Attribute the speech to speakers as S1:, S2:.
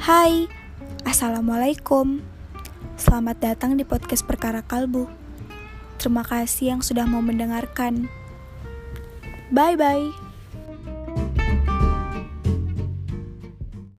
S1: Hai, Assalamualaikum. Selamat datang di podcast Perkara Kalbu. Terima kasih yang sudah mau mendengarkan. Bye-bye.